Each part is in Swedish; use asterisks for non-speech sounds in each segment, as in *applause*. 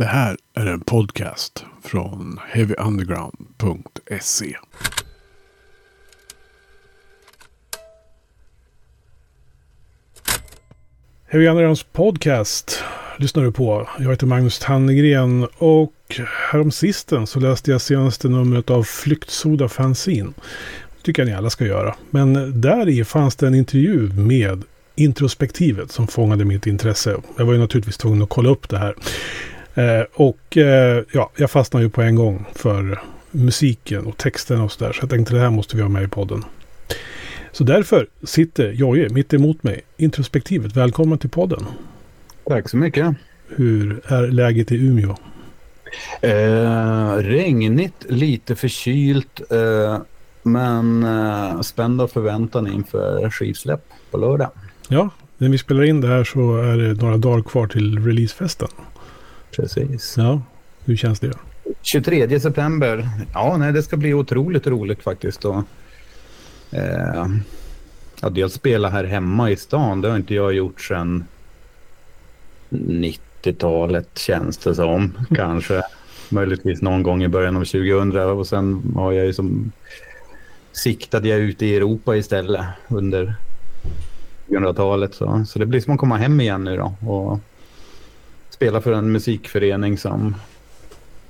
Det här är en podcast från heavyunderground.se. Heavy Undergrounds podcast lyssnar du på. Jag heter Magnus Tannegren och häromsisten så läste jag senaste numret av Flyktsoda Fanzine. Det tycker jag ni alla ska göra. Men där i fanns det en intervju med introspektivet som fångade mitt intresse. Jag var ju naturligtvis tvungen att kolla upp det här. Eh, och eh, ja, jag fastnade ju på en gång för musiken och texten och sådär. Så jag tänkte det här måste vi ha med i podden. Så därför sitter Jojje mitt emot mig. Introspektivet, välkommen till podden. Tack så mycket. Hur är läget i Umeå? Eh, regnigt, lite förkylt, eh, men eh, spänd av förväntan inför skivsläpp på lördag. Ja, när vi spelar in det här så är det några dagar kvar till releasefesten. Precis. Ja, hur känns det? 23 september. Ja, nej, det ska bli otroligt roligt faktiskt. Och, eh, ja, dels spela här hemma i stan. Det har inte jag gjort sedan 90-talet känns det som. *laughs* Kanske möjligtvis någon gång i början av 2000 och sen har jag ju som siktade jag ut i Europa istället under 2000-talet. Så, så det blir som att komma hem igen nu då och spela för en musikförening som,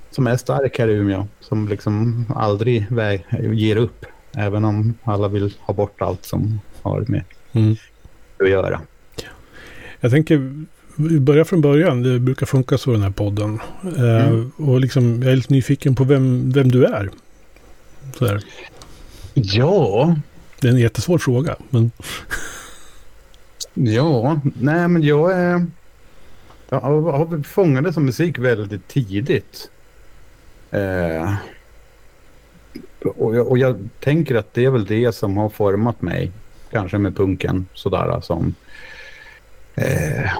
som är stark här i Umeå. Som liksom aldrig väg, ger upp. Även om alla vill ha bort allt som har med mm. att göra. Jag tänker vi börjar från början. Det brukar funka så i den här podden. Eh, mm. och liksom, jag är lite nyfiken på vem, vem du är. Så Ja. Det är en jättesvår fråga. Men... ja, nej men jag är... Jag har fångat som musik väldigt tidigt. Eh, och, jag, och jag tänker att det är väl det som har format mig. Kanske med punken sådär som... Eh,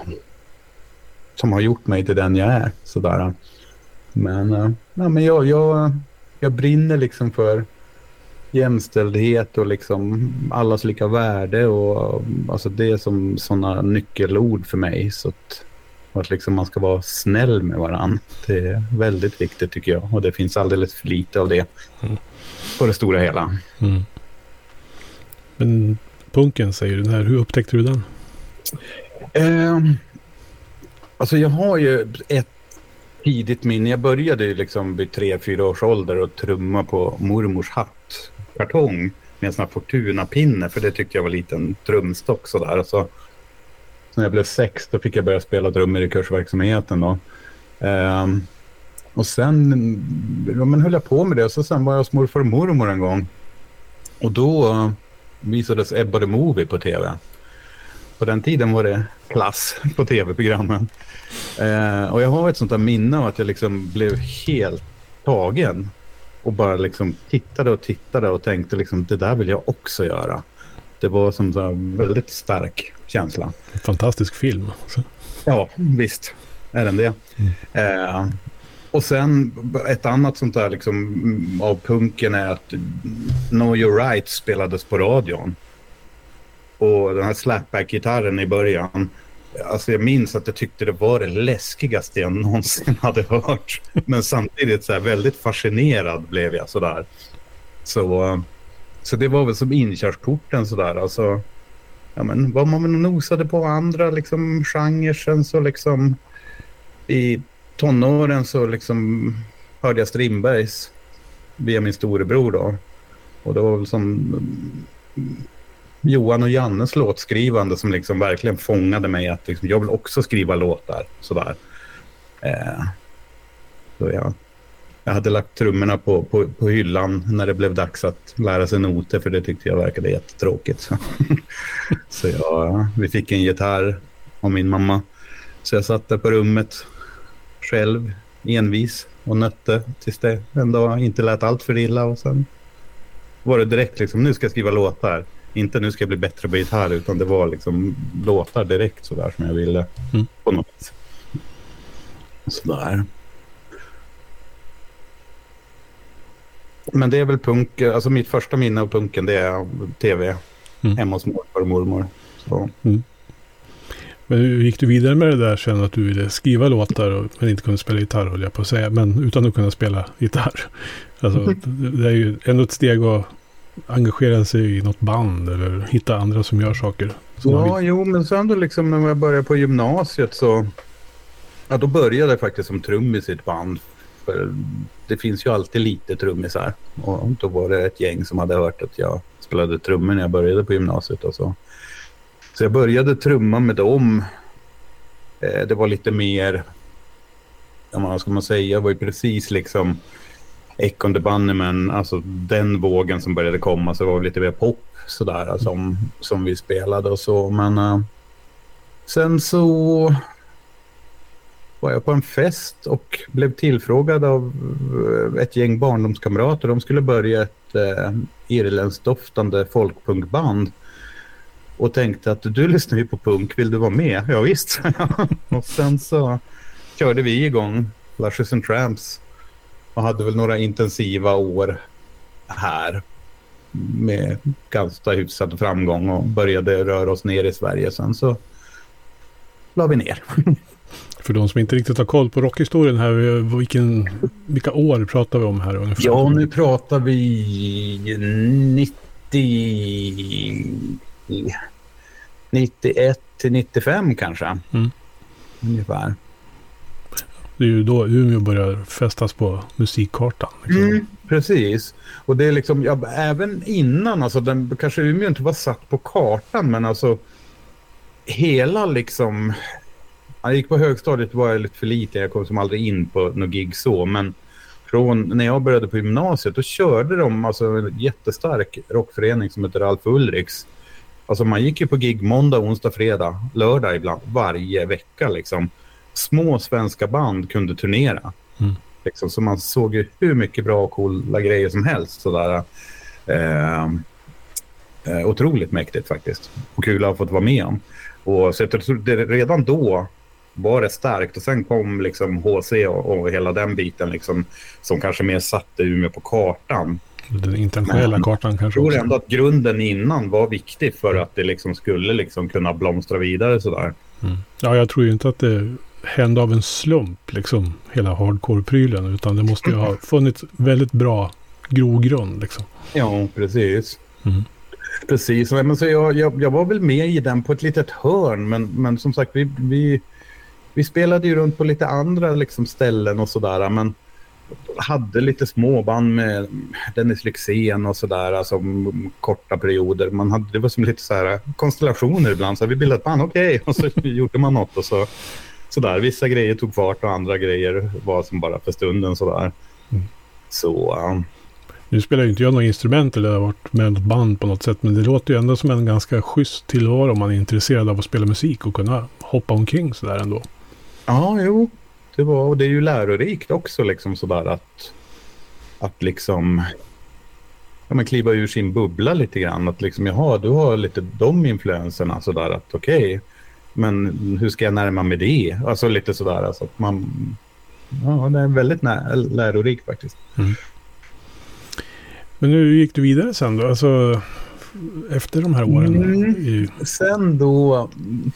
som har gjort mig till den jag är. Sådär. Men, eh, ja, men jag, jag, jag brinner liksom för jämställdhet och liksom allas lika värde. Och, alltså det är som sådana nyckelord för mig. Så att, att liksom man ska vara snäll med varandra. Det är väldigt viktigt tycker jag. Och det finns alldeles för lite av det mm. på det stora hela. Mm. Men punken säger du, här, hur upptäckte du den? Eh, Alltså jag har ju ett tidigt minne. Jag började ju liksom vid tre, fyra års ålder och trumma på mormors hattkartong med en sån här Fortuna-pinne. För det tyckte jag var en liten trumstock sådär. Och så när jag blev sex då fick jag börja spela trummor i kursverksamheten då. Um, och sen ja, men höll jag på med det. Och så sen var jag hos morfar och mormor en gång. Och då uh, visades Ebba the Movie på tv. På den tiden var det klass *laughs* på tv-programmen. Eh, och jag har ett sånt där minne av att jag liksom blev helt tagen. Och bara liksom tittade och tittade och tänkte liksom det där vill jag också göra. Det var som en väldigt stark känsla. Fantastisk film. Ja, visst är den det. Mm. Eh, och sen ett annat sånt där liksom av punken är att Know Your Right spelades på radion. Och den här slapback-gitarren i början. Alltså jag minns att jag tyckte det var det läskigaste jag någonsin *laughs* hade hört. Men samtidigt så här väldigt fascinerad blev jag sådär. Så, så det var väl som inkörsporten sådär. Alltså, ja, men var man nosade på andra liksom genrer så liksom i tonåren så liksom hörde jag Strindbergs via min storebror då. Och det var väl som mm, Johan och Jannes låtskrivande som liksom verkligen fångade mig att liksom, jag vill också skriva låtar. Sådär. Eh, så jag, jag hade lagt trummorna på, på, på hyllan när det blev dags att lära sig noter för det tyckte jag verkade jättetråkigt. *laughs* så jag, vi fick en gitarr av min mamma. Så jag satt där på rummet själv envis och nötte tills det en dag inte lät allt för illa och sen var det direkt liksom nu ska jag skriva låtar. Inte nu ska jag bli bättre på gitarr utan det var liksom låtar direkt sådär som jag ville mm. på något vis. Sådär. Men det är väl punk, alltså mitt första minne av punken det är tv mm. hemma hos morfar och mormor. Mm. Men hur gick du vidare med det där sen att du ville skriva låtar och, men inte kunde spela gitarr höll jag på att säga. Men utan att kunna spela gitarr. *laughs* Alltså Mm. det, är ju ändå ett steg att engagera sig i något band eller hitta andra som gör saker. Som Ja, jo, men sen då liksom när jag började på gymnasiet så... Ja, då började jag faktiskt som trummis i ett band. För det finns ju alltid lite trummisar. Och då var det ett gäng som hade hört att jag spelade trummor när jag började på gymnasiet och så. Så jag började trumma med dem. Eh, det var lite mer... Vad ska man säga? Det var ju precis liksom... Echo the Bunnymen, alltså den vågen som började komma så det var lite mer pop sådär som, som vi spelade och så. Men eh, sen så var jag på en fest och blev tillfrågad av eh, ett gäng barndomskamrater. De skulle börja ett eh, irländskt doftande folkpunkband. Och tänkte att du lyssnar ju på punk, vill du vara med? Ja, visst, sa jag. *laughs* Och sen så körde vi igång Lushes and Tramps och hade väl några intensiva år här med ganska hyfsad framgång och började röra oss ner i Sverige. Sen så la vi ner. *laughs* För de som inte riktigt har koll på rockhistorien här. Vilken, vilka år pratar vi om här ungefär? Ja, nu pratar vi 90... 91 till 95 kanske. Mm. Ungefär. Det är ju då Umeå börjar fästas på musikkartan. Liksom. Mm, precis. Och det är liksom, ja, även innan, alltså den, kanske Umeå inte var satt på kartan, men alltså hela liksom, jag gick på högstadiet var jag lite för liten, jag kom som aldrig in på något gig så, men från när jag började på gymnasiet, då körde de alltså en jättestark rockförening som heter Ralf Ulriks. Alltså man gick ju på gig måndag, onsdag, fredag, lördag ibland, varje vecka liksom. Små svenska band kunde turnera. Mm. Liksom, så man såg ju hur mycket bra och coola grejer som helst. Sådär. Eh, eh, otroligt mäktigt faktiskt. Och kul att ha fått vara med om. Och så jag tror det, redan då var det starkt. Och sen kom liksom HC och, och hela den biten liksom, som kanske mer satte Umeå på kartan. Den internationella Men- kartan Jag kanske tror också. ändå att grunden innan var viktig för att det liksom skulle liksom kunna blomstra vidare sådär. Mm. Ja, jag tror ju inte att det hände av en slump, liksom, hela hardcore-prylen. Utan det måste ju ha funnits väldigt bra grogrund, liksom. Ja, precis. Mm. Precis, men så jag, jag, jag var väl med i den på ett litet hörn, men, men som sagt, vi, vi, vi spelade ju runt på lite andra liksom, ställen och sådär, men hade lite småband med Dennis Lyxzén och sådär, alltså korta perioder. Man hade, det var som lite så här konstellationer ibland, så här, vi bildade ett band, okej, och så *laughs* gjorde man något och så sådär. Vissa grejer tog fart och andra grejer var som bara för stunden. Mm. Så, um, Nu spelar ju inte jag något instrument eller har varit med något band på något sätt. Men det låter ju ändå som en ganska schysst tillvaro om man är intresserad av att spela musik och kunna hoppa omkring sådär ändå. Ja, jo. Det var, och det är ju lärorikt också liksom sådär att, att liksom ja, men kliva ur sin bubbla lite grann. Att liksom, jaha, du har lite de influenserna sådär att okej, men hur ska jag närma mig det? Alltså lite sådär alltså att man, ja, det är väldigt lärorikt faktiskt. Men nu gick du vidare sen då? Alltså efter de här åren? Mm. Sen då mm,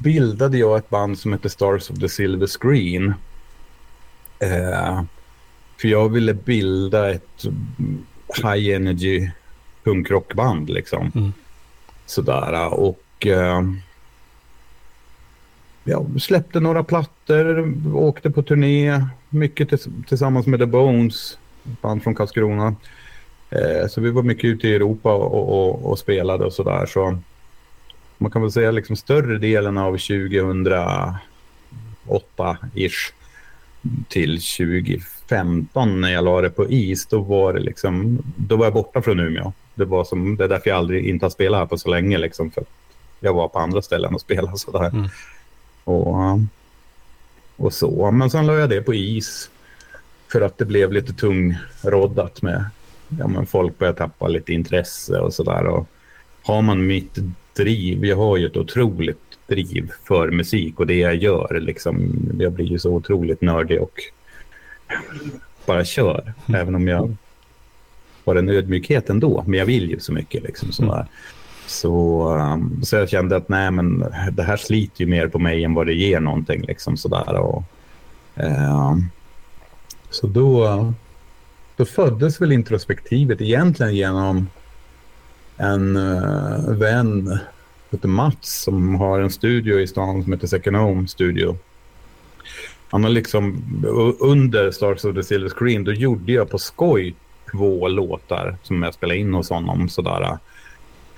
bildade jag ett band som heter Stars of the Silver Screen. Eh, för jag ville bilda ett high energy punkrockband liksom. Mm. Sådär och eh, ja, släppte några plattor, åkte på turné, mycket tills- tillsammans med The Bones, band från Karlskrona. Eh, så vi var mycket ute i Europa och, och, och spelade och sådär. Så man kan väl säga liksom större delen av 2008-ish till 2015 när jag la det på is, då var det liksom, då var jag borta från Umeå. Det, var som, det är därför jag aldrig inte har spelat här på så länge liksom, för jag var på andra ställen och spelade sådär. Mm. Och, och så, men sen la jag det på is för att det blev lite tungroddat med, ja men folk började tappa lite intresse och sådär. Och har man mitt driv, jag har ju ett otroligt driv för musik och det jag gör, liksom, jag blir ju så otroligt nördig och bara kör, även om jag har en ödmjukhet ändå, men jag vill ju så mycket liksom sådär. Så, um, så jag kände att nej, men det här sliter ju mer på mig än vad det ger någonting. Liksom, sådär. Och, uh, så då, då föddes väl introspektivet egentligen genom en uh, vän heter Mats som har en studio i stan som heter Second Home Studio. Han har liksom under Stars of the Silver Screen, då gjorde jag på skoj två låtar som jag spelade in hos honom. Sådär,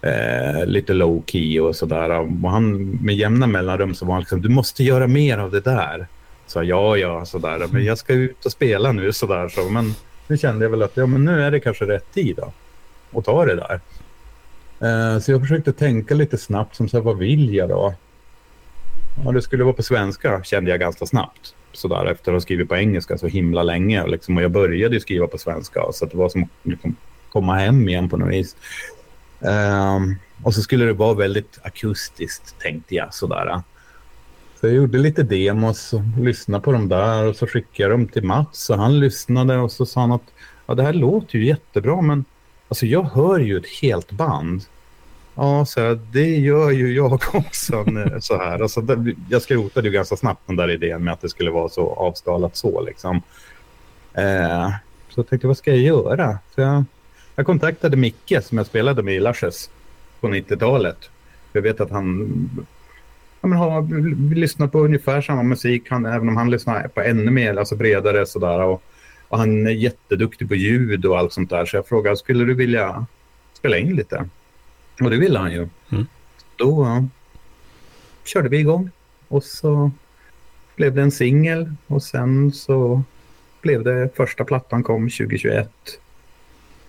eh, lite low key och sådär. Och han med jämna mellanrum så var han liksom, du måste göra mer av det där. Så ja, ja, sådär. Men jag ska ut och spela nu sådär. Så, men nu kände jag väl att ja, men nu är det kanske rätt tid då. Och ta det där. Eh, så jag försökte tänka lite snabbt som så här, vad vill jag då? Ja, det skulle vara på svenska kände jag ganska snabbt. Sådär efter att ha skrivit på engelska så himla länge. Liksom, och jag började skriva på svenska så det var som att liksom, komma hem igen på något vis. Um, och så skulle det vara väldigt akustiskt tänkte jag sådär. Så jag gjorde lite demos och lyssnade på dem där och så skickade jag dem till Mats och han lyssnade och så sa han att ja, det här låter ju jättebra men alltså jag hör ju ett helt band. Ja, så här, det gör ju jag *laughs* också. så här. Alltså, det, jag skrotade ju ganska snabbt den där idén med att det skulle vara så avskalat så. Liksom. Eh, så jag tänkte, vad ska jag göra? Så jag, jag kontaktade Micke som jag spelade med i Lashes på 90-talet. Jag vet att han ja, men har lyssnat på ungefär samma musik, han, även om han lyssnar på ännu mer, alltså bredare sådär. Och, och han är jätteduktig på ljud och allt sånt där. Så jag frågade, skulle du vilja spela in lite? Och det ville han ju. Mm. Då uh, körde vi igång och så blev det en singel och sen så blev det första plattan kom 2021.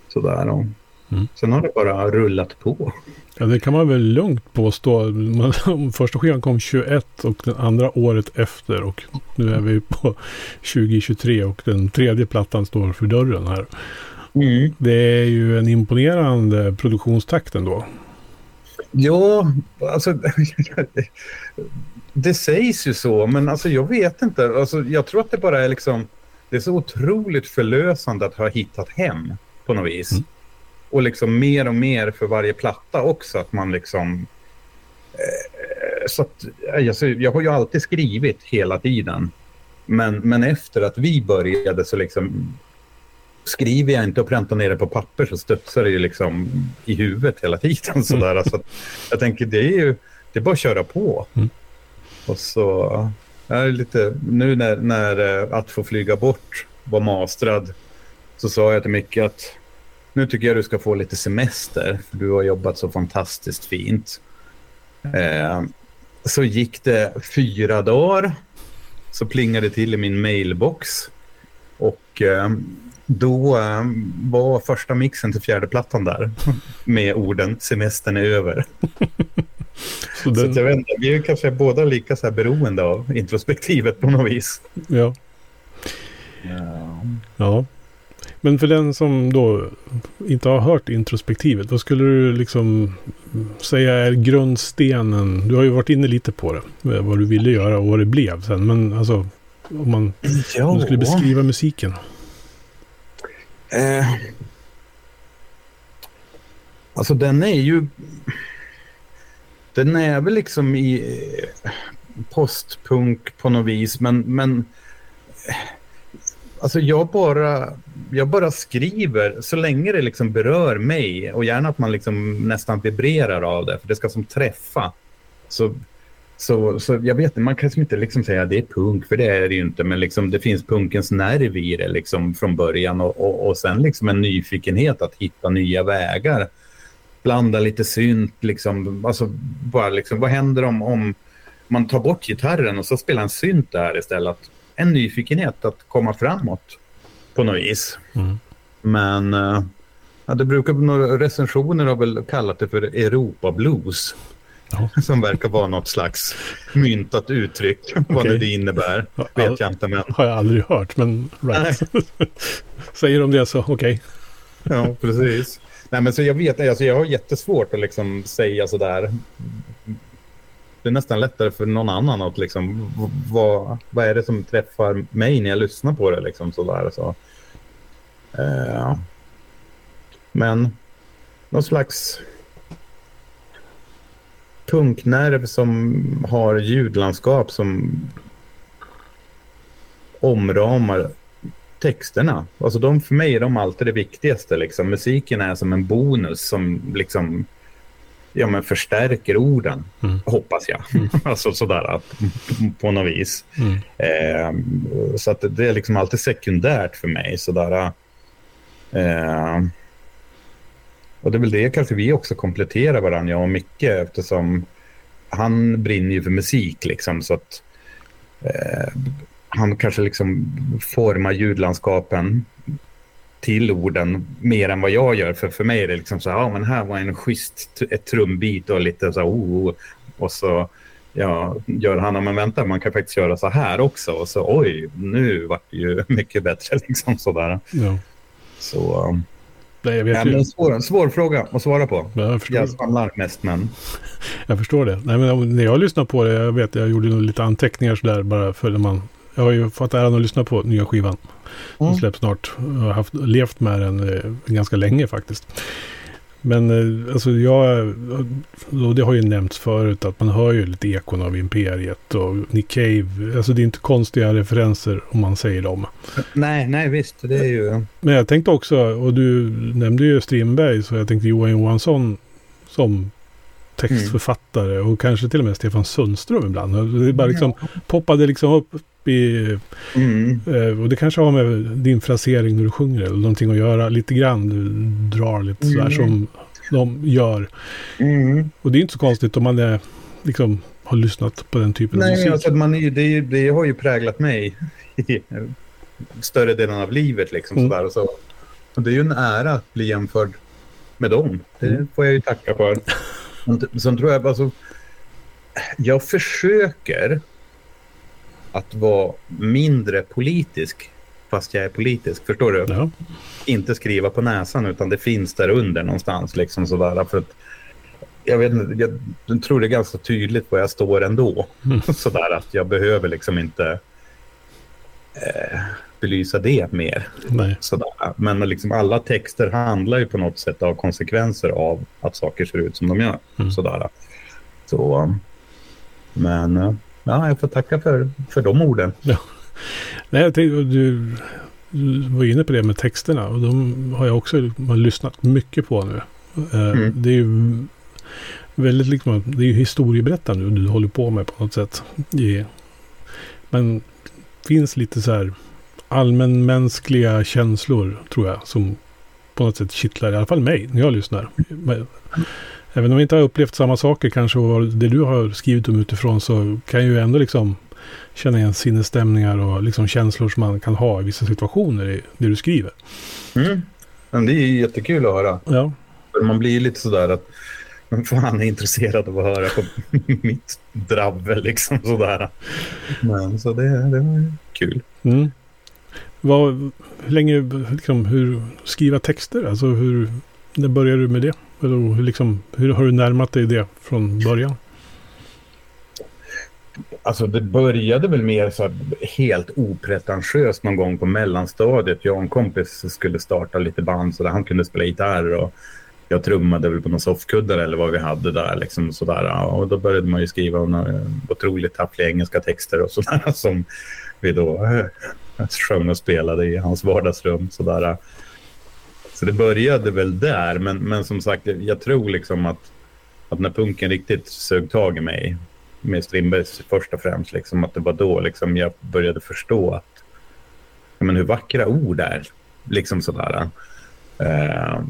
Sådär och mm. sen har det bara rullat på. Ja, det kan man väl lugnt påstå. Första skivan kom 21 och den andra året efter och nu är vi på 2023 och den tredje plattan står för dörren här. Mm. Det är ju en imponerande produktionstakt ändå. Ja, alltså *laughs* det sägs ju så, men alltså jag vet inte. Alltså, jag tror att det bara är liksom, det är så otroligt förlösande att ha hittat hem på något vis. Mm. Och liksom mer och mer för varje platta också, att man liksom... Eh, så att, alltså, jag har ju alltid skrivit hela tiden. Men, men efter att vi började så liksom skriver jag inte och präntar ner det på papper så studsar det ju liksom i huvudet hela tiden. Sådär. Mm. Så jag tänker det är ju det är bara att köra på. Mm. Och så är lite, nu när, när eh, Att få flyga bort var mastrad så sa jag till Micke att nu tycker jag du ska få lite semester för du har jobbat så fantastiskt fint. Eh, så gick det fyra dagar så plingade det till i min mailbox och eh, då äh, var första mixen till fjärde plattan där med orden semestern är över. *laughs* så, den... så jag vet inte, vi är kanske båda lika så här beroende av introspektivet på något vis. Ja. ja. Ja. Men för den som då inte har hört introspektivet, vad skulle du liksom säga är grundstenen? Du har ju varit inne lite på det, vad du ville göra och vad det blev sen. Men alltså, om man om du skulle beskriva musiken. Eh, alltså den är ju... Den är väl liksom i eh, postpunk på något vis, men... men eh, alltså jag bara, jag bara skriver så länge det liksom berör mig och gärna att man liksom nästan vibrerar av det, för det ska som träffa. Så så, så jag vet inte, man kan liksom inte liksom säga att det är punk, för det är det ju inte, men liksom, det finns punkens nerv i det liksom, från början och, och, och sen liksom en nyfikenhet att hitta nya vägar. Blanda lite synt, liksom, alltså, bara liksom, vad händer om, om man tar bort gitarren och så spelar en synt där istället? En nyfikenhet att komma framåt på något vis. Mm. Men uh, ja, det brukar, några recensioner har väl kallat det för Europa-blues. Ja. *laughs* Som verkar vara något slags myntat uttryck. Okay. *laughs* Vad det innebär vet jag inte. Men... Har jag aldrig hört, men right. *laughs* Säger de det så okej. Okay. ja, precis. Nej, men så jag vet, alltså jag har jättesvårt att liksom säga sådär. Det är nästan lättare för någon annan att liksom, vad, vad är det som träffar mig när jag lyssnar på det liksom sådär. Så. Eh, men någon slags punknerv som har ljudlandskap som omramar texterna. Alltså de, för mig är de alltid det viktigaste. Liksom. Musiken är som en bonus som liksom ja, men förstärker orden, mm. hoppas jag. Mm. *laughs* alltså sådär på något vis. Mm. Eh, så att det är liksom alltid sekundärt för mig. Sådär, eh, och det är väl det kanske vi också kompletterar varandra, jag och Micke, eftersom han brinner ju för musik liksom. Så att eh, han kanske liksom formar ljudlandskapen till orden mer än vad jag gör. För för mig är det liksom så här, ja men här var en schysst ett trumbit och lite så här, oh, och så ja, gör han, men vänta, man kan faktiskt göra så här också. Och så oj, nu vart det ju *laughs* mycket bättre liksom sådär. Ja. Så... Nej, jag vet ja, men en svår, svår fråga att svara på. Ja, jag, jag samlar mest, men... Jag förstår det. Nej, men när jag lyssnar på det, jag vet, jag gjorde lite anteckningar sådär bara för när man jag har ju fått äran att lyssna på nya skivan. Mm. Den släpps snart. Jag har haft, levt med den eh, ganska länge faktiskt. Men eh, alltså jag, och det har ju nämnts förut att man hör ju lite ekon av Imperiet och Nick Cave. Alltså det är inte konstiga referenser om man säger dem. Nej, nej visst, det är ju... Men jag tänkte också, och du nämnde ju Strindberg, så jag tänkte Johan Johansson som textförfattare mm. och kanske till och med Stefan Sundström ibland. Det bara liksom ja. poppade liksom upp i... Mm. Eh, och det kanske har med din frasering när du sjunger eller någonting att göra lite grann. Du drar lite mm. sådär som de gör. Mm. Och det är inte så konstigt om man är, liksom, har lyssnat på den typen Nej, av musik. Alltså, man är, det, det har ju präglat mig *laughs* i större delen av livet. Liksom, mm. sådär, och så. Och det är ju en ära att bli jämförd med dem. Det mm. får jag ju tacka för. Sen tror jag, alltså, jag försöker att vara mindre politisk fast jag är politisk. Förstår du? Ja. Inte skriva på näsan utan det finns där under någonstans. Liksom sådär, för att, jag, vet, jag, jag tror det är ganska tydligt var jag står ändå. Mm. *laughs* Sådär att jag behöver liksom inte eh, belysa det mer. Sådär. Men liksom alla texter handlar ju på något sätt av konsekvenser av att saker ser ut som de gör. Mm. Sådär. Så, men ja, jag får tacka för, för de orden. Ja. Nej, jag tänkte, du, du var inne på det med texterna och de har jag också man lyssnat mycket på nu. Eh, mm. Det är ju väldigt liksom, det är ju historieberättande du håller på med på något sätt. Men finns lite så här allmänmänskliga känslor tror jag som på något sätt kittlar i alla fall mig när jag lyssnar. Även om vi inte har upplevt samma saker kanske och det du har skrivit om utifrån så kan jag ju ändå liksom känna igen sinnesstämningar och liksom känslor som man kan ha i vissa situationer i det du skriver. Mm. Men det är jättekul att höra. Ja. För man blir lite sådär att man fan är intresserad av att höra på *laughs* mitt dravel liksom sådär. Men så det, det var kul. Mm. Vad, hur länge, liksom, hur skriva texter, alltså hur, när började du med det? Eller hur, liksom, hur har du närmat dig det från början? Alltså det började väl mer så helt opretentiöst någon gång på mellanstadiet. Jag och en kompis skulle starta lite band så där han kunde spela gitarr och jag trummade väl på några soffkuddar eller vad vi hade där. Liksom sådär. Och då började man ju skriva några otroligt taffliga engelska texter och sådär *laughs* som vi då eh, sjöng och spelade i hans vardagsrum. Sådär. Så det började väl där, men, men som sagt, jag tror liksom att, att när punken riktigt sög tag i mig, med Strindbergs först och främst, liksom, att det var då liksom, jag började förstå att men, hur vackra ord är. Liksom sådär. Uh,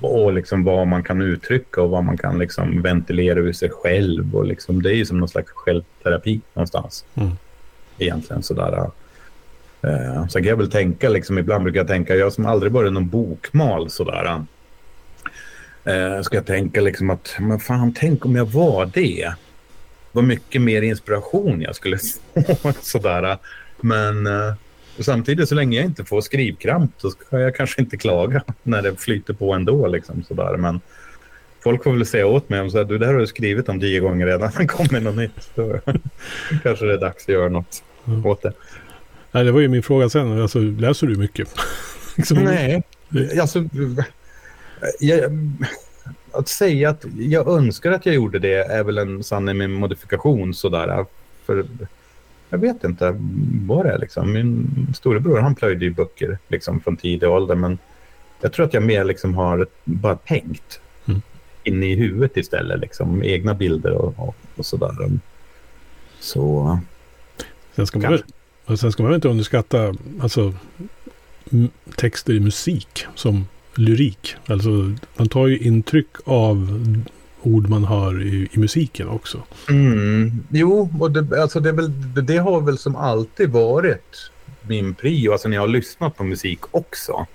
och liksom vad man kan uttrycka och vad man kan liksom ventilera ur sig själv. Och liksom, det är ju som någon slags självterapi någonstans. Mm. Egentligen sådär. Uh, så kan jag väl tänka, liksom, ibland brukar jag tänka, jag som aldrig varit någon bokmal sådär. Uh, ska jag tänka liksom att, men fan, tänk om jag var det. Vad mycket mer inspiration jag skulle *laughs* få. sådär. Men uh, samtidigt, så länge jag inte får skrivkramp så ska jag kanske inte klaga *laughs* när det flyter på ändå. Liksom, sådär. Men folk får väl säga åt mig om så här, du, det här har du skrivit om tio gånger redan. *laughs* Det kommer något nytt. Så, kanske det är dags att göra något mm. åt det. Nej, det var ju min fråga sen. Alltså, läser du mycket? *laughs* liksom. Nej, alltså... Jag, att säga att jag önskar att jag gjorde det är väl en sanning med modifikation sådär. För jag vet inte vad det är liksom. Min storebror han plöjde ju böcker liksom från tidig ålder men jag tror att jag mer liksom har bara tänkt mm. inne i huvudet istället liksom. Egna bilder och, och, och sådär. Så... Sen ska, man väl, sen ska man inte underskatta alltså, texter i musik som lyrik. Alltså man tar ju intryck av ord man hör i, i musiken också. Mm. Jo, och det, alltså det, väl, det, det, har väl som alltid varit min prio, alltså när jag har lyssnat på musik också.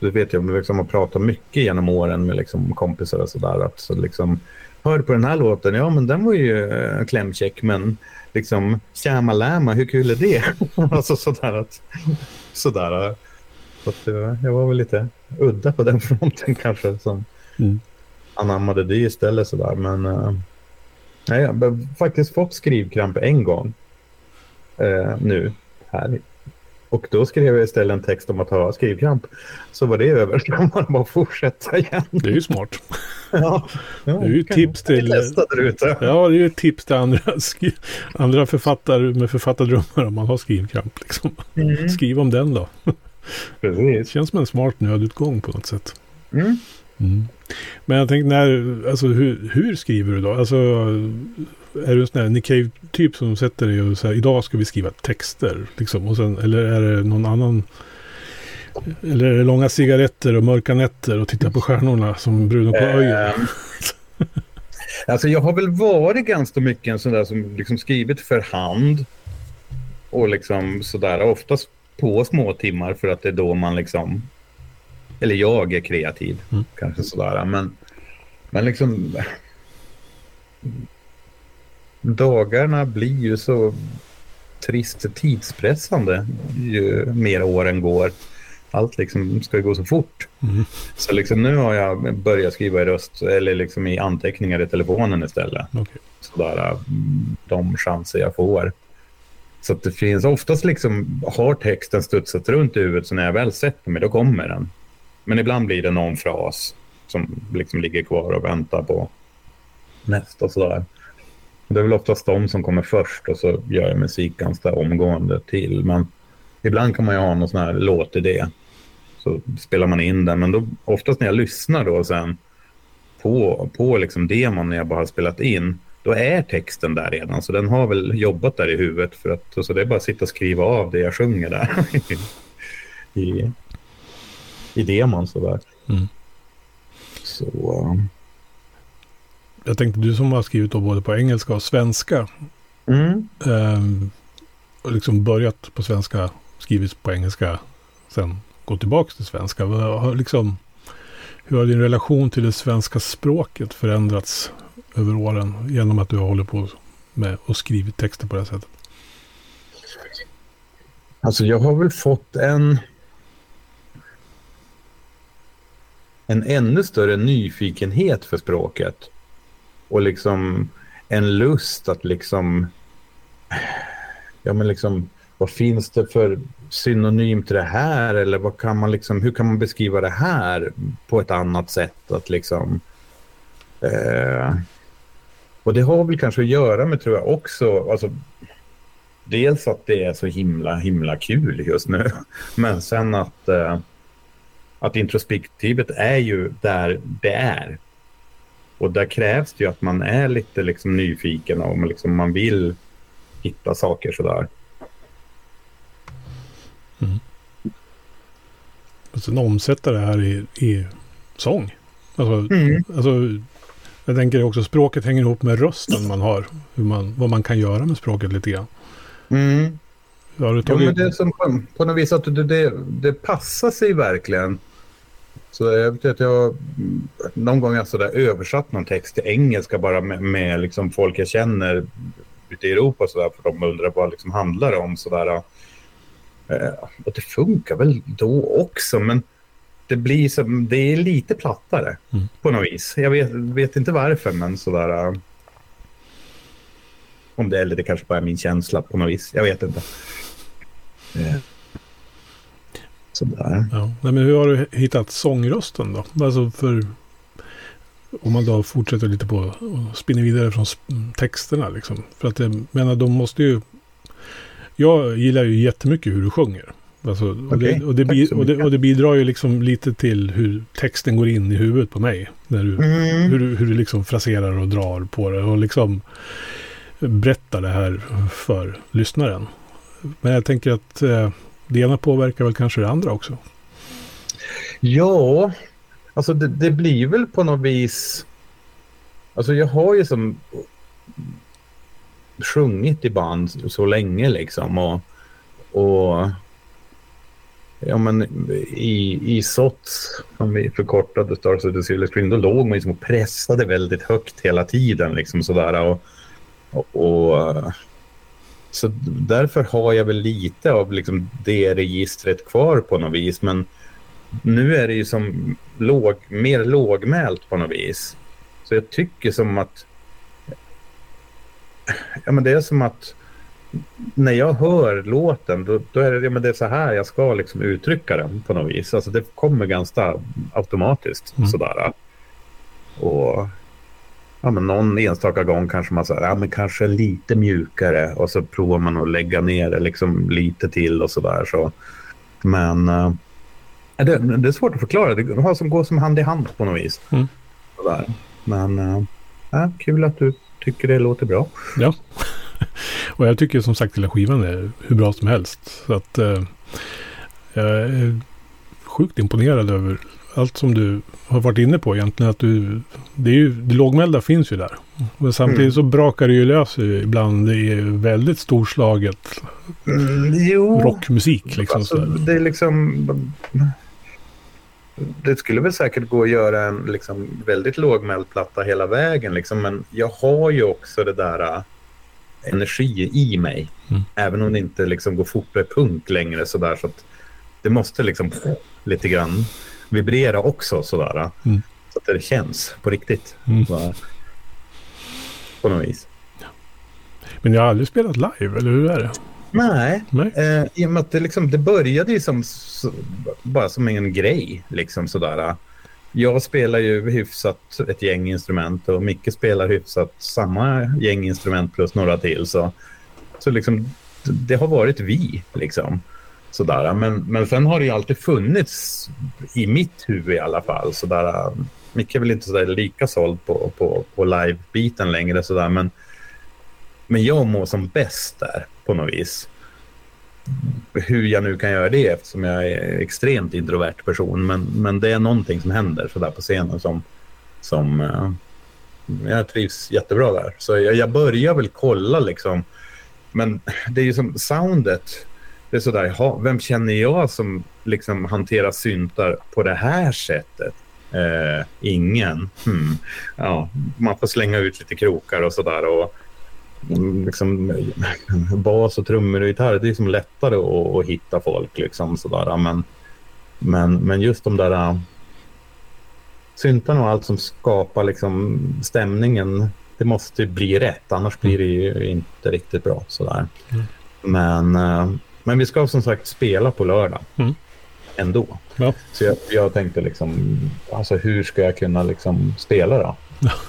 Det vet jag, liksom har pratat mycket genom åren med liksom kompisar och sådär. Så liksom, hör på den här låten, ja men den var ju äh, klämkäck, men liksom Tjäma hur kul är det? *laughs* alltså sådär att, sådär. Så att, jag var väl lite udda på den *laughs* fronten kanske som mm. anammade det istället sådär. Men uh, nej, jag har faktiskt fått skrivkramp en gång uh, nu här. Och då skrev jag istället en text om att ha skrivkramp. Så var det över. *laughs* Så kan man bara fortsätta igen. Det är ju smart. ja, ja, det är ju tips till... Ja, det är ju tips till andra, andra författare med författardrömmar om man har skrivkramp. Liksom. Mm. Skriv om den då. Precis. Det känns som en smart nödutgång på något sätt. Mm. Mm. Men jag tänkte, när, alltså, hur, hur, skriver du då? Alltså, är du en sån här Nick Cave-typ som sätter dig och säger idag ska vi skriva texter? Liksom, och sen, eller är det någon annan? Eller är det långa cigaretter och mörka nätter och titta på stjärnorna som Bruno på öjen? Ehm. *laughs* alltså jag har väl varit ganska mycket en sån där som liksom skrivit för hand. Och liksom sådär. Oftast på små timmar för att det är då man liksom... Eller jag är kreativ, mm. kanske sådär. Men, men liksom... Dagarna blir ju så trist tidspressande ju mer åren går. Allt liksom ska gå så fort. Mm. Så liksom nu har jag börjat skriva i röst eller liksom i anteckningar i telefonen istället. Okay. Sådär, de chanser jag får. Så det finns oftast liksom, har texten studsat runt i huvudet så när jag väl sätter mig då kommer den. Men ibland blir det någon fras som liksom ligger kvar och väntar på nästa sådär. Det är väl oftast de som kommer först och så gör jag musik ganska omgående till. Men ibland kan man ju ha någon sån här låtidé. Så spelar man in den. Men då, oftast när jag lyssnar då sen på, på liksom demon när jag bara har spelat in då är texten där redan. Så den har väl jobbat där i huvudet. För att, så det är bara att sitta och skriva av det jag sjunger där. *laughs* yeah i demon sådär. Mm. Så... Um... Jag tänkte du som har skrivit då både på engelska och svenska. Mm. Eh, och liksom börjat på svenska, skrivit på engelska, sen gått tillbaka till svenska. Har liksom, hur har din relation till det svenska språket förändrats över åren genom att du har hållit på med och skrivit texter på det här sättet? Alltså jag har väl fått en en ännu större nyfikenhet för språket. Och liksom en lust att liksom ja men liksom vad finns det för synonym till det här eller vad kan man liksom, hur kan man beskriva det här på ett annat sätt att liksom eh, och det har väl kanske att göra med, tror jag, också, alltså, dels att det är så himla, himla kul just nu, *laughs* men sen att, eh, att introspektivet är ju där det är. Och där krävs det ju att man är lite liksom nyfiken och man, liksom, man vill hitta saker sådär. Mm. Och sen omsätta det här i, i sång. Alltså, mm. alltså jag tänker också språket hänger ihop med rösten man har. Hur man, vad man kan göra med språket lite grann. Mm. Har du tagit... ja, men det som på något vis att det, det, det passar sig verkligen. Så jag vet att jag någon gång har sådär översatt någon text till engelska bara med, med liksom folk jag känner ute i Europa så där, för de undrar vad det liksom handlar om. Så där. Eh, och det funkar väl då också, men det blir som, det är lite plattare mm. på något vis. Jag vet, vet inte varför, men sådär. Uh, om det eller det kanske bara är min känsla på något vis. Jag vet inte. Uh, sådär. Ja. Nej, men hur har du hittat sångrösten då? Alltså för om man då fortsätter lite på och spinner vidare från texterna liksom. För att jag menar, de måste ju... Jag gillar ju jättemycket hur du sjunger. Alltså, och, Okej, det, och, det, och, det, och det bidrar ju liksom lite till hur texten går in i huvudet på mig. När du, Mm. hur, du, hur du liksom fraserar och drar på det och liksom berättar det här för lyssnaren. Men jag tänker att eh, det ena påverkar väl kanske det andra också. Ja, alltså det, det blir väl på något vis... Alltså jag har ju som sjungit i band så länge liksom och, och ja men i, i SOTS som vi förkortade Stars of the Silver Screen då låg man liksom och pressade väldigt högt hela tiden liksom sådär och, och, och så därför har jag väl lite av liksom det registret kvar på något vis men nu är det ju som låg, mer lågmält på något vis. Så jag tycker som att... Ja, men det är som att när jag hör låten då, då är det, ja, men det är så här jag ska liksom uttrycka den på något vis. Alltså det kommer ganska automatiskt Mm. sådär. Och ja, men någon enstaka gång kanske man säger ja, men kanske lite mjukare och så provar man att lägga ner det liksom lite till och sådär. Så. Men Ja, Det, det är svårt att förklara. Det har som, går som hand i hand på något vis. Mm. Sådär. Men äh, kul att du tycker det låter bra. Ja. *laughs* och jag tycker som sagt hela skivan är hur bra som helst. Så att eh, jag är sjukt imponerad över allt som du har varit inne på egentligen. Att du, det, är ju, det lågmälda finns ju där. Men samtidigt Mm. så brakar det ju lös ibland. Det är väldigt storslaget jo. rockmusik. Liksom, alltså, så. det är liksom... Det skulle väl säkert gå att göra en liksom, väldigt lågmäld platta hela vägen. Liksom, men jag har ju också det där äh, energi i mig. Mm. Även om det inte liksom, går fortare punk längre. Så där, så att det måste liksom lite grann vibrera också. Sådär, Mm. Så att det känns på riktigt. Mm. Så, på något vis. Men jag har aldrig spelat live, eller hur är det? Nej, Nej. Eh, I och med att det, liksom, det började ju som, så, bara som en grej. Liksom sådär. Jag spelar ju hyfsat ett gäng instrument och Micke spelar hyfsat samma gäng instrument plus några till. Så, så liksom, det, det har varit vi. Liksom. Sådär. Men, men sen har det ju alltid funnits i mitt huvud i alla fall. Sådär. Micke är väl inte sådär lika såld på, på, på live-biten längre. Sådär. Men, men jag mår som bäst där på något vis. Hur jag nu kan göra det eftersom jag är extremt introvert person. Men, men det är någonting som händer sådär på scenen som, som eh, jag trivs jättebra där. Så jag, jag börjar väl kolla liksom. Men det är ju som soundet. Det är sådär, jaha, vem känner jag som liksom hanterar syntar på det här sättet? Eh, ingen. Hmm. Ja, man får slänga ut lite krokar och sådär. Och, liksom, bas och trummor och gitarr, det är som lättare att, att hitta folk. Liksom, sådär. Men, men, men just de där äh, syntarna och allt som skapar liksom, stämningen, det måste bli rätt. Annars blir det ju inte riktigt bra. Sådär. Mm. Men, äh, men vi ska som sagt spela på lördag Mm. ändå. Ja. Så jag, jag tänkte liksom, alltså hur ska jag kunna liksom spela då?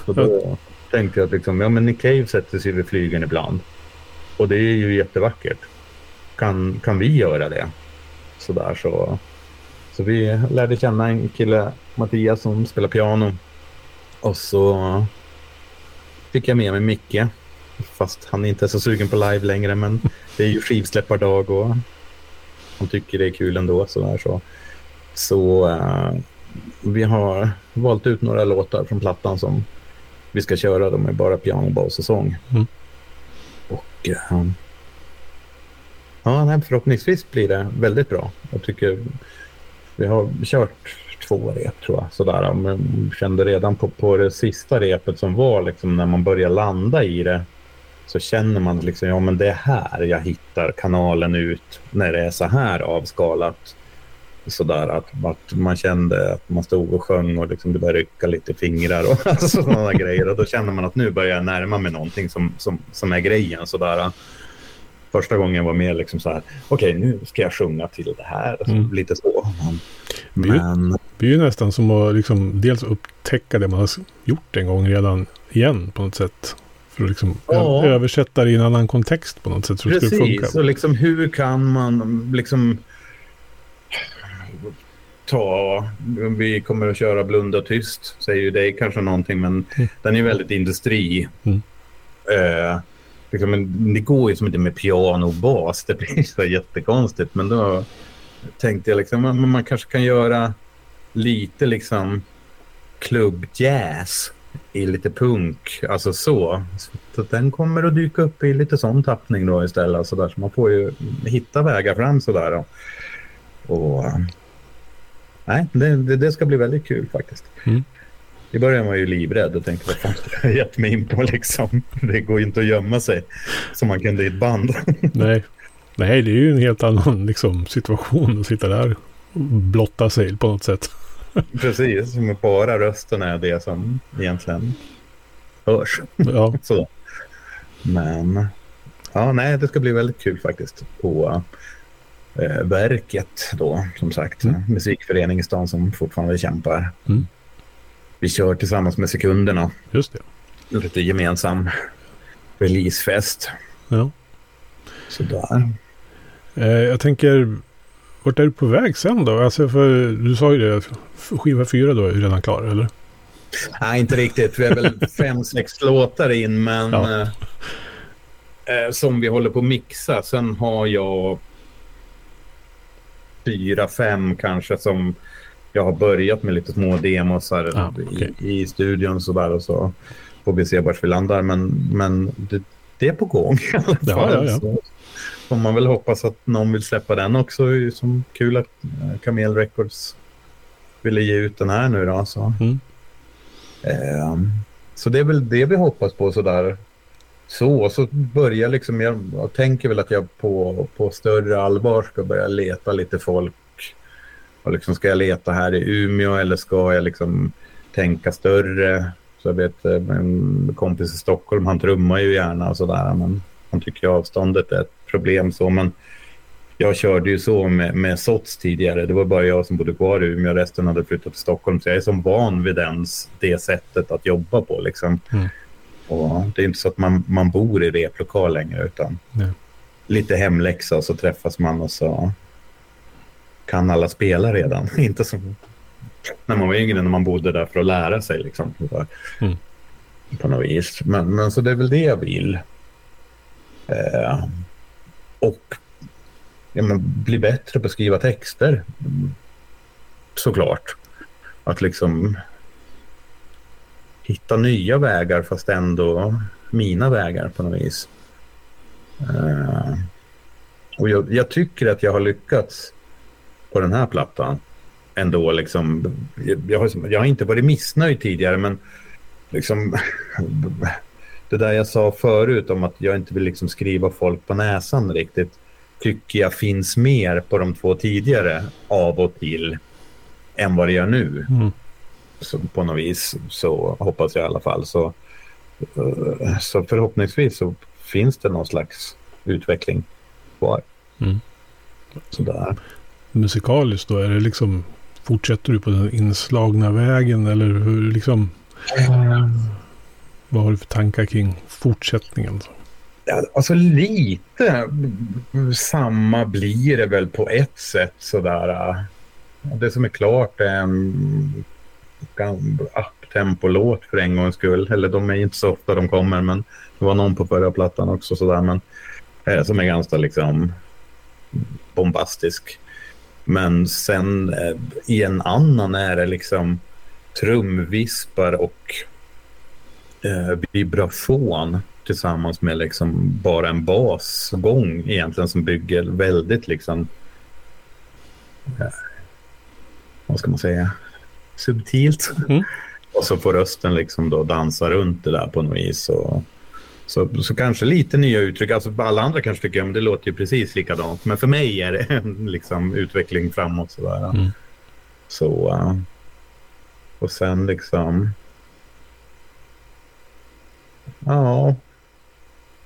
Så då tänkte jag att liksom, ja men Nick Cave sätter sig vid flygeln ibland. Och det är ju jättevackert. Kan, kan vi göra det? Så där så. Så vi lärde känna en kille, Mattias, som spelar piano. Och så fick jag med mig Micke. Fast han inte är så sugen på live längre. Men det är ju skivsläppardag och han tycker det är kul ändå. Så, där, så. så eh, vi har valt ut några låtar från plattan som vi ska köra. De är bara piano, bas och sång. Mm. Och eh, ja, nej, förhoppningsvis blir det väldigt bra. Jag tycker vi har kört två rep tror jag. Sådär, men kände redan på, på det sista repet som var liksom, när man börjar landa i det så känner man liksom, ja men det är här jag hittar kanalen ut när det är så här avskalat. Sådär att, att man kände att man stod och sjöng och liksom det började rycka lite fingrar och *laughs* alltså, sådana grejer. Och då känner man att nu börjar jag närma mig någonting som, som, som är grejen. Sådär. Första gången var mer liksom så här, okej okay, nu ska jag sjunga till det här. Mm. Lite så. Men, men... Det blir ju nästan som att liksom dels upptäcka det man har gjort en gång redan igen på något sätt. För att liksom ja. översätta det i en annan kontext på något sätt. Så Precis, det funka. och liksom hur kan man liksom ta, vi kommer att köra blunda tyst, säger ju dig kanske någonting, men mm. den är väldigt industri. Mm. Eh, liksom, det går ju som inte med piano och bas, det blir *laughs* så jättekonstigt. Men då tänkte jag liksom, man, man kanske kan göra lite liksom klubbjazz i lite punk, alltså så. Så den kommer att dyka upp i lite sån tappning då istället. Så, där. så man får ju hitta vägar fram sådär. Och, och nej, det, det, det, ska bli väldigt kul faktiskt. Mm. I början var jag ju livrädd och tänkte vad fan ska jag gett mig in på liksom. *laughs* Det går ju inte att gömma sig som man kunde i ett band. *laughs* Nej, Nej det är ju en helt annan liksom, situation att sitta där och blotta sig på något sätt. *laughs* Precis, som bara rösten är det som egentligen hörs. Ja. Så. Men ja, nej, det ska bli väldigt kul faktiskt på eh, verket då, som sagt. Mm. Musikförening i stan som fortfarande kämpar. Mm. Vi kör tillsammans med sekunderna. Just det. Lite gemensam releasefest. Ja. Sådär. Eh, jag tänker, vart är du på väg sen då? Alltså för, du sa ju det, skiva fyra då är redan klar, eller? Nej, inte riktigt. Vi är väl *laughs* fem, sex låtar in, men ja. eh, eh som vi håller på att mixa. Sen har jag fyra, fem kanske som jag har börjat med lite små demos här ah, okay. i, i studion så där och så får vi se vart vi landar. Men, men det, det är på gång i alla fall. Ja, ja, ja. Får man väl hoppas att någon vill släppa den också. Som kul att eh, Camel Records ville ge ut den här nu då. Så. Mm. Eh, så det är väl det vi hoppas på sådär. Så, så börjar liksom, jag, jag tänker väl att jag på, på större allvar ska börja leta lite folk och liksom, ska jag leta här i Umeå eller ska jag liksom tänka större? Så jag vet eh, en kompis i Stockholm, han trummar ju gärna och sådär. Men han tycker avståndet är ett problem. så men Jag körde ju så med, med SOTS tidigare. Det var bara jag som bodde kvar i Umeå. Resten hade flyttat till Stockholm. Så jag är som van vid dens, det sättet att jobba på. Liksom. Mm. Och det är inte så att man, man bor i replokal längre. utan Nej. Lite hemläxa och så träffas man och så kan alla spela redan. *laughs* Inte som när man var yngre när man bodde där för att lära sig. Liksom. Mm. På något vis. Men, men så det är väl det jag vill. Eh, och ja, men, bli bättre på att skriva texter. Såklart. Att liksom hitta nya vägar fast ändå mina vägar på något vis. Uh, och jag, jag, tycker att jag har lyckats på den här plattan ändå liksom. Jag har, liksom, jag har inte varit missnöjd tidigare men liksom *laughs* det där jag sa förut om att jag inte vill liksom skriva folk på näsan riktigt tycker jag finns mer på de två tidigare av och till än vad det gör nu. Mm. Så på något vis så hoppas jag i alla fall. Så, uh, så förhoppningsvis så finns det någon slags utveckling kvar. Mm. Sådär musikaliskt då? Är det liksom, fortsätter du på den inslagna vägen eller hur liksom? Mm. Vad har du för tankar kring fortsättningen? Alltså lite samma blir det väl på ett sätt sådär. Det som är klart är en uptempo-låt för en gångs skull. Eller de är inte så ofta de kommer, men det var någon på förra plattan också sådär. Men eh, som är ganska liksom bombastisk. Men sen eh, i en annan är det liksom trumvispar och eh, vibration tillsammans med liksom bara en basgång egentligen som bygger väldigt liksom eh, vad ska man säga subtilt. Mm. Och så får rösten liksom då dansa runt det där på något vis. Och, så, så kanske lite nya uttryck. Alltså alla andra kanske tycker att det låter ju precis likadant. Men för mig är det *laughs* en liksom, utveckling framåt. Sådär. Mm. Så, uh, och sen liksom... Ja.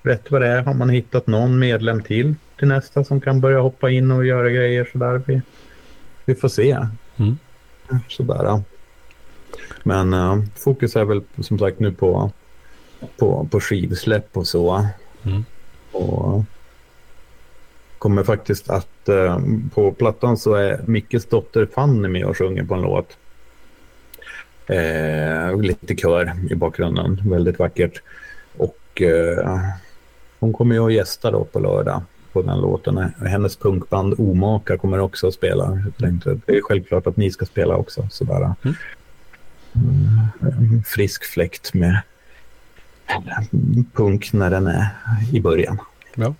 rätt vad det är har man hittat någon medlem till till nästa som kan börja hoppa in och göra grejer sådär. Vi, vi får se. Mm. Sådär. Men uh, fokus är väl som sagt nu på, på, på skivsläpp och så. Mm. Och kommer faktiskt att uh, på plattan så är Mickes dotter Fanny med och sjunger på en låt. Eh, lite kör i bakgrunden, väldigt vackert. Och eh, hon kommer ju att gästa då på lördag på den låten. Hennes punkband Omaka kommer också att spela. Jag tänkte, det är självklart att ni ska spela också. Sådär. Mm. Mm, frisk fläkt med punk när den är i början. Ja.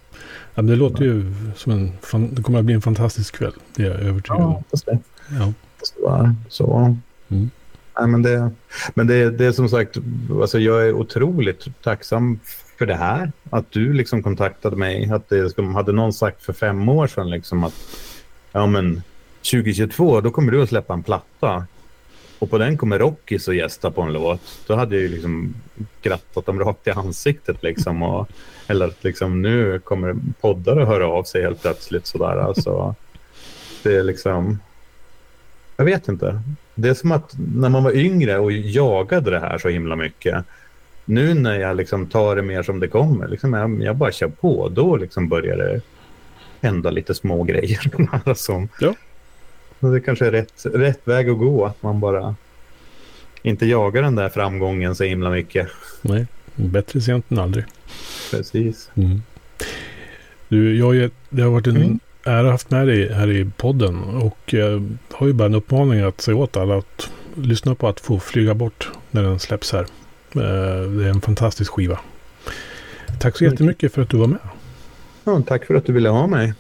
ja det låter ju som en... fan- Det kommer att bli en fantastisk kväll. Det är jag övertygad om. Ja, fast det. Ja. Så, så. Mm. Nej, men det, men det, det är som sagt, alltså jag är otroligt tacksam för det här. Att du liksom kontaktade mig. Att det, hade någon sagt för fem år sedan liksom att ja men 2022 då kommer du att släppa en platta. Och på den kommer Rockis att gästa på en låt. Då hade jag ju liksom grattat dem rakt i ansiktet liksom. Och, eller att liksom nu kommer poddare höra av sig helt plötsligt sådär. Alltså, det är liksom... Jag vet inte. Det är som att när man var yngre och jagade det här så himla mycket. Nu när jag liksom tar det mer som det kommer, liksom jag, jag bara kör på, då liksom börjar det hända lite små grejer. alltså, Ja. Och Det kanske är rätt, rätt väg att gå, att man bara inte jagar den där framgången så himla mycket. Nej, bättre sent än aldrig. Precis. Mm. Du, jag, det har varit en Mm. Ära haft med dig här i podden. Och jag har ju bara en uppmaning att säga åt alla att lyssna på att få flyga bort när den släpps här. Eh, Det är en fantastisk skiva. Tack så Mm. jättemycket för att du var med. Ja, tack för att du ville ha mig.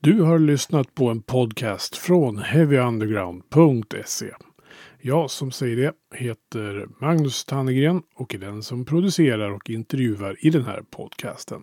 Du har lyssnat på en podcast från heavyunderground.se. Jag som säger det heter Magnus Tannegren och är den som producerar och intervjuar i den här podcasten.